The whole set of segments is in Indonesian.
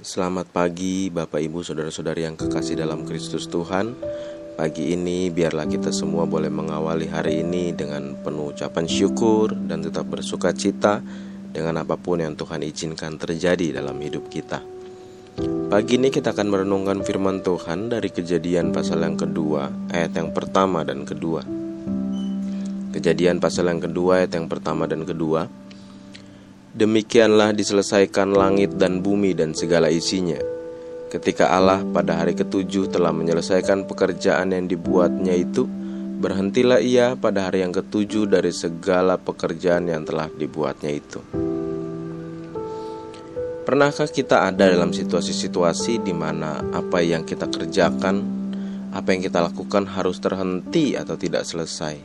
Selamat pagi Bapak Ibu Saudara-saudari yang kekasih dalam Kristus Tuhan. Pagi ini biarlah kita semua boleh mengawali hari ini dengan penuh ucapan syukur dan tetap bersuka cita Dengan apa pun yang Tuhan izinkan terjadi dalam hidup kita. Pagi ini kita akan merenungkan firman Tuhan dari kejadian pasal yang kedua Ayat yang pertama dan kedua. Kejadian pasal yang kedua ayat yang pertama dan kedua Demikianlah diselesaikan langit dan bumi dan segala isinya. Ketika Allah pada hari ketujuh telah menyelesaikan pekerjaan yang dibuatnya itu, berhentilah ia pada hari yang ketujuh dari segala pekerjaan yang telah dibuatnya itu. Pernahkah kita ada dalam situasi-situasi di mana apa yang kita kerjakan, apa yang kita lakukan harus terhenti atau tidak selesai?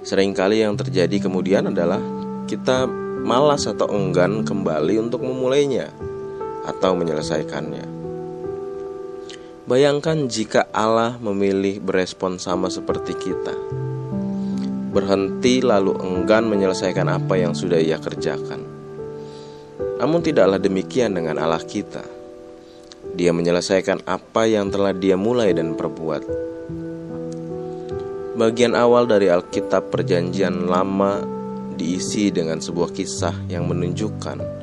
Seringkali yang terjadi kemudian adalah kita malas atau enggan kembali untuk memulainya atau menyelesaikannya. Bayangkan jika Allah memilih berespon sama seperti kita. Berhenti lalu enggan menyelesaikan apa yang sudah ia kerjakan. Namun tidaklah demikian dengan Allah kita. Dia menyelesaikan apa yang telah dia mulai dan perbuat. Bagian awal dari Alkitab Perjanjian Lama diisi dengan sebuah kisah yang menunjukkan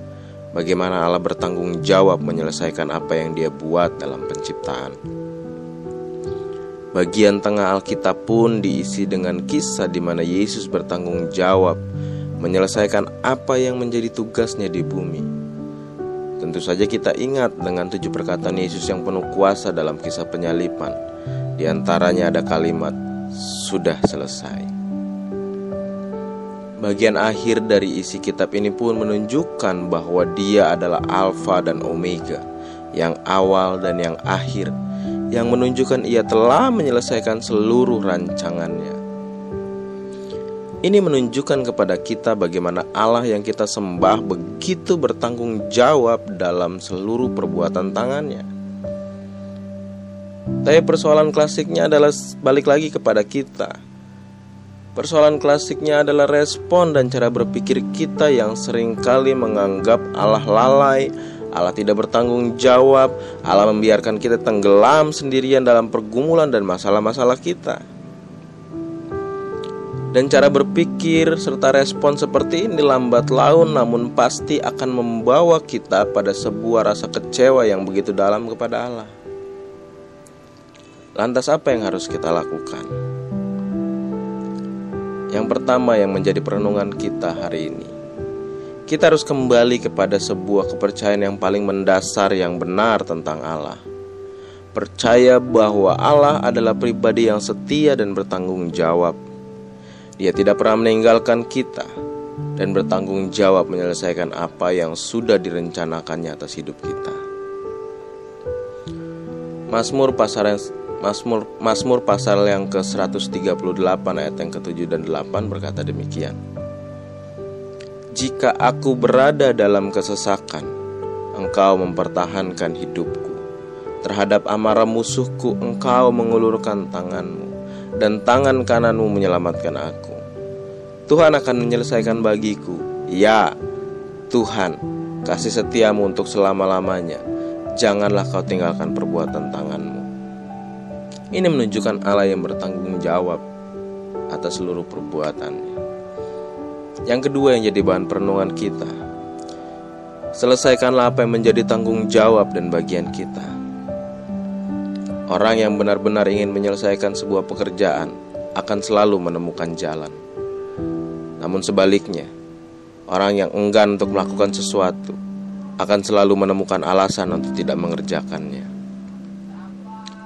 bagaimana Allah bertanggung jawab menyelesaikan apa yang Dia buat dalam penciptaan. Bagian tengah Alkitab pun diisi dengan kisah di mana Yesus bertanggung jawab menyelesaikan apa yang menjadi tugasnya di bumi. Tentu saja kita ingat dengan tujuh perkataan Yesus yang penuh kuasa dalam kisah penyalipan. Di antaranya ada kalimat, "Sudah selesai." Bagian akhir dari isi kitab ini pun menunjukkan bahwa Dia adalah Alfa dan Omega, yang awal dan yang akhir, yang menunjukkan Ia telah menyelesaikan seluruh rancangannya. Ini menunjukkan kepada kita bagaimana Allah yang kita sembah begitu bertanggung jawab dalam seluruh perbuatan tangannya. Tapi persoalan klasiknya adalah balik lagi kepada kita Persoalan klasiknya adalah respon dan cara berpikir kita yang sering kali menganggap Allah lalai, Allah tidak bertanggung jawab, Allah membiarkan kita tenggelam sendirian dalam pergumulan dan masalah-masalah kita. Dan cara berpikir serta respon seperti ini lambat laun namun pasti akan membawa kita pada sebuah rasa kecewa yang begitu dalam kepada Allah. Lantas apa yang harus kita lakukan? Yang pertama yang menjadi perenungan kita hari ini. Kita harus kembali kepada sebuah kepercayaan yang paling mendasar yang benar tentang Allah. Percaya bahwa Allah adalah pribadi yang setia dan bertanggung jawab. Dia tidak pernah meninggalkan kita Dan bertanggung jawab menyelesaikan apa yang sudah direncanakannya atas hidup kita. Mazmur pasal Mazmur Mazmur pasal yang ke-138 ayat yang ke-7 dan 8 berkata demikian. Jika aku berada dalam kesesakan, engkau mempertahankan hidupku. Terhadap amarah musuhku, engkau mengulurkan tanganmu, dan tangan kananmu menyelamatkan aku. Tuhan akan menyelesaikan bagiku. Ya, Tuhan, kasih setiamu untuk selama-lamanya. Janganlah kau tinggalkan perbuatan tanganmu. Ini menunjukkan Allah yang bertanggung jawab atas seluruh perbuatannya. Yang kedua yang jadi bahan perenungan kita, selesaikanlah apa yang menjadi tanggung jawab dan bagian kita. Orang yang benar-benar ingin menyelesaikan sebuah pekerjaan akan selalu menemukan jalan. Namun sebaliknya, orang yang enggan untuk melakukan sesuatu akan selalu menemukan alasan untuk tidak mengerjakannya.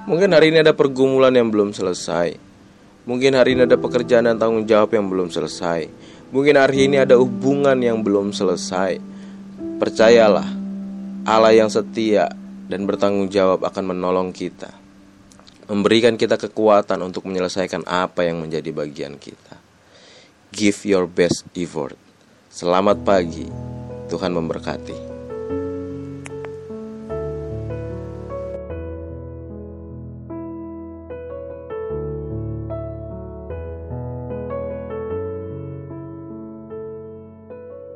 Mungkin hari ini ada pergumulan yang belum selesai. Mungkin hari ini ada pekerjaan dan tanggung jawab yang belum selesai. Mungkin hari ini ada hubungan yang belum selesai. Percayalah, Allah yang setia dan bertanggung jawab akan menolong kita. Memberikan kita kekuatan untuk menyelesaikan apa yang menjadi bagian kita. Give your best effort. Selamat pagi. Tuhan memberkati.